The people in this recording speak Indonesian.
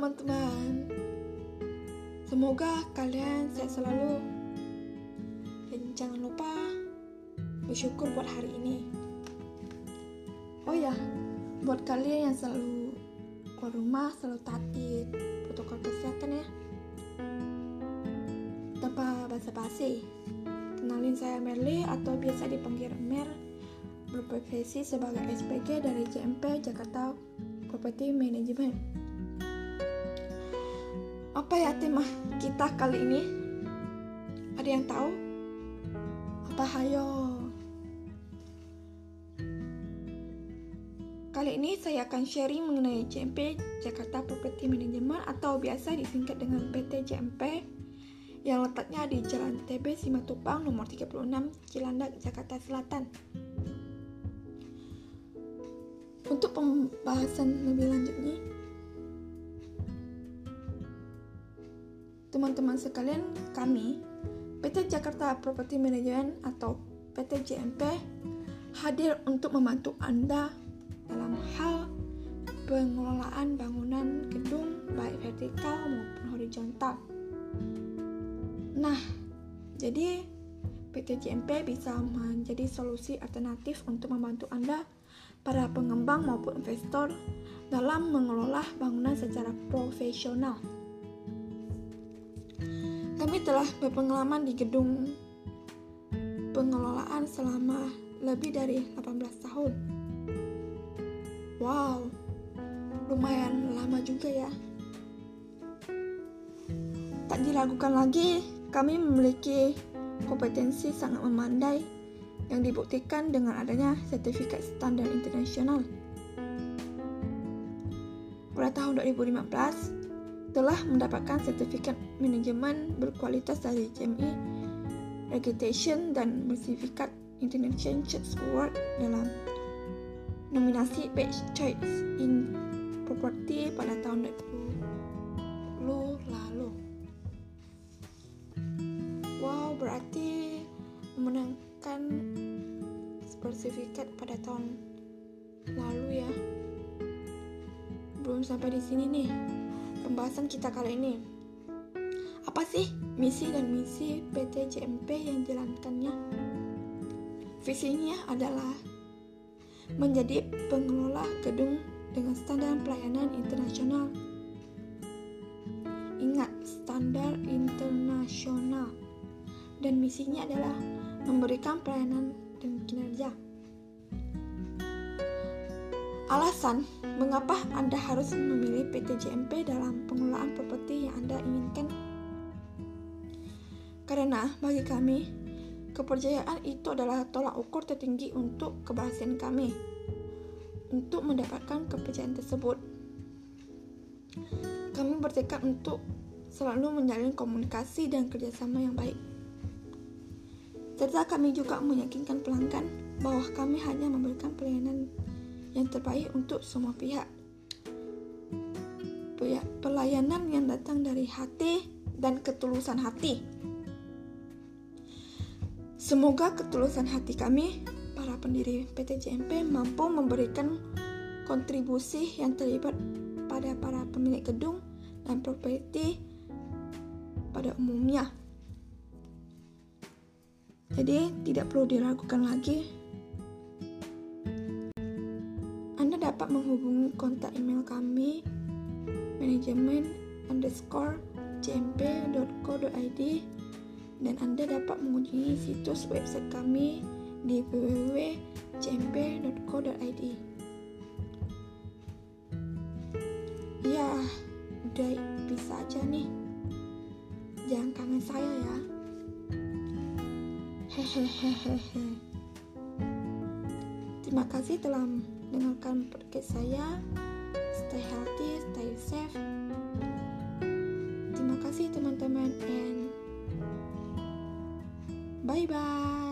teman-teman. Semoga kalian sehat selalu. Dan jangan lupa bersyukur buat hari ini. Oh ya, buat kalian yang selalu keluar rumah selalu taati protokol kesehatan ya. Tanpa basa-basi, kenalin saya Merly atau biasa dipanggil Mer, berprofesi sebagai SPG dari JMP Jakarta Property Management. Apa ya tema kita kali ini? Ada yang tahu? Apa hayo? Kali ini saya akan sharing mengenai JMP Jakarta Property Management atau biasa disingkat dengan PT JMP yang letaknya di Jalan TB Simatupang nomor 36 Cilandak, Jakarta Selatan. Untuk pembahasan lebih lanjutnya, teman-teman sekalian, kami PT Jakarta Property Management atau PT JMP hadir untuk membantu Anda dalam hal pengelolaan bangunan gedung baik vertikal maupun horizontal. Nah, jadi PT JMP bisa menjadi solusi alternatif untuk membantu Anda para pengembang maupun investor dalam mengelola bangunan secara profesional. Telah berpengalaman di gedung pengelolaan selama lebih dari 18 tahun. Wow, lumayan lama juga ya. Tak diragukan lagi, kami memiliki kompetensi sangat memandai yang dibuktikan dengan adanya sertifikat standar internasional. Pada tahun 2015, telah mendapatkan sertifikat manajemen berkualitas dari JMI Reputation dan sertifikat International Church Award dalam nominasi Best Choice in Property pada tahun 2020 lalu. Wow, berarti memenangkan sertifikat pada tahun lalu ya. Belum sampai di sini nih pembahasan kita kali ini. Apa sih misi dan misi PT JMP yang dijalankannya? Visinya adalah menjadi pengelola gedung dengan standar pelayanan internasional. Ingat, standar internasional. Dan misinya adalah memberikan pelayanan dan kinerja. Alasan mengapa Anda harus memilih PT JMP dalam pengelolaan properti yang Anda inginkan? Karena bagi kami, kepercayaan itu adalah tolak ukur tertinggi untuk keberhasilan kami. Untuk mendapatkan kepercayaan tersebut, kami bertekad untuk selalu menjalin komunikasi dan kerjasama yang baik. Serta kami juga meyakinkan pelanggan bahwa kami hanya memberikan pelayanan yang terbaik untuk semua pihak. Pelayanan yang datang dari hati dan ketulusan hati. Semoga ketulusan hati kami, para pendiri PT JMP, mampu memberikan kontribusi yang terlibat pada para pemilik gedung dan properti pada umumnya. Jadi, tidak perlu diragukan lagi dapat menghubungi kontak email kami manajemen underscore cmp.co.id dan Anda dapat mengunjungi situs website kami di www.cmp.co.id Ya, udah bisa aja nih. Jangan kangen saya ya. Hehehehe. Terima kasih telah dengarkan podcast saya. Stay healthy, stay safe. Terima kasih teman-teman and bye bye.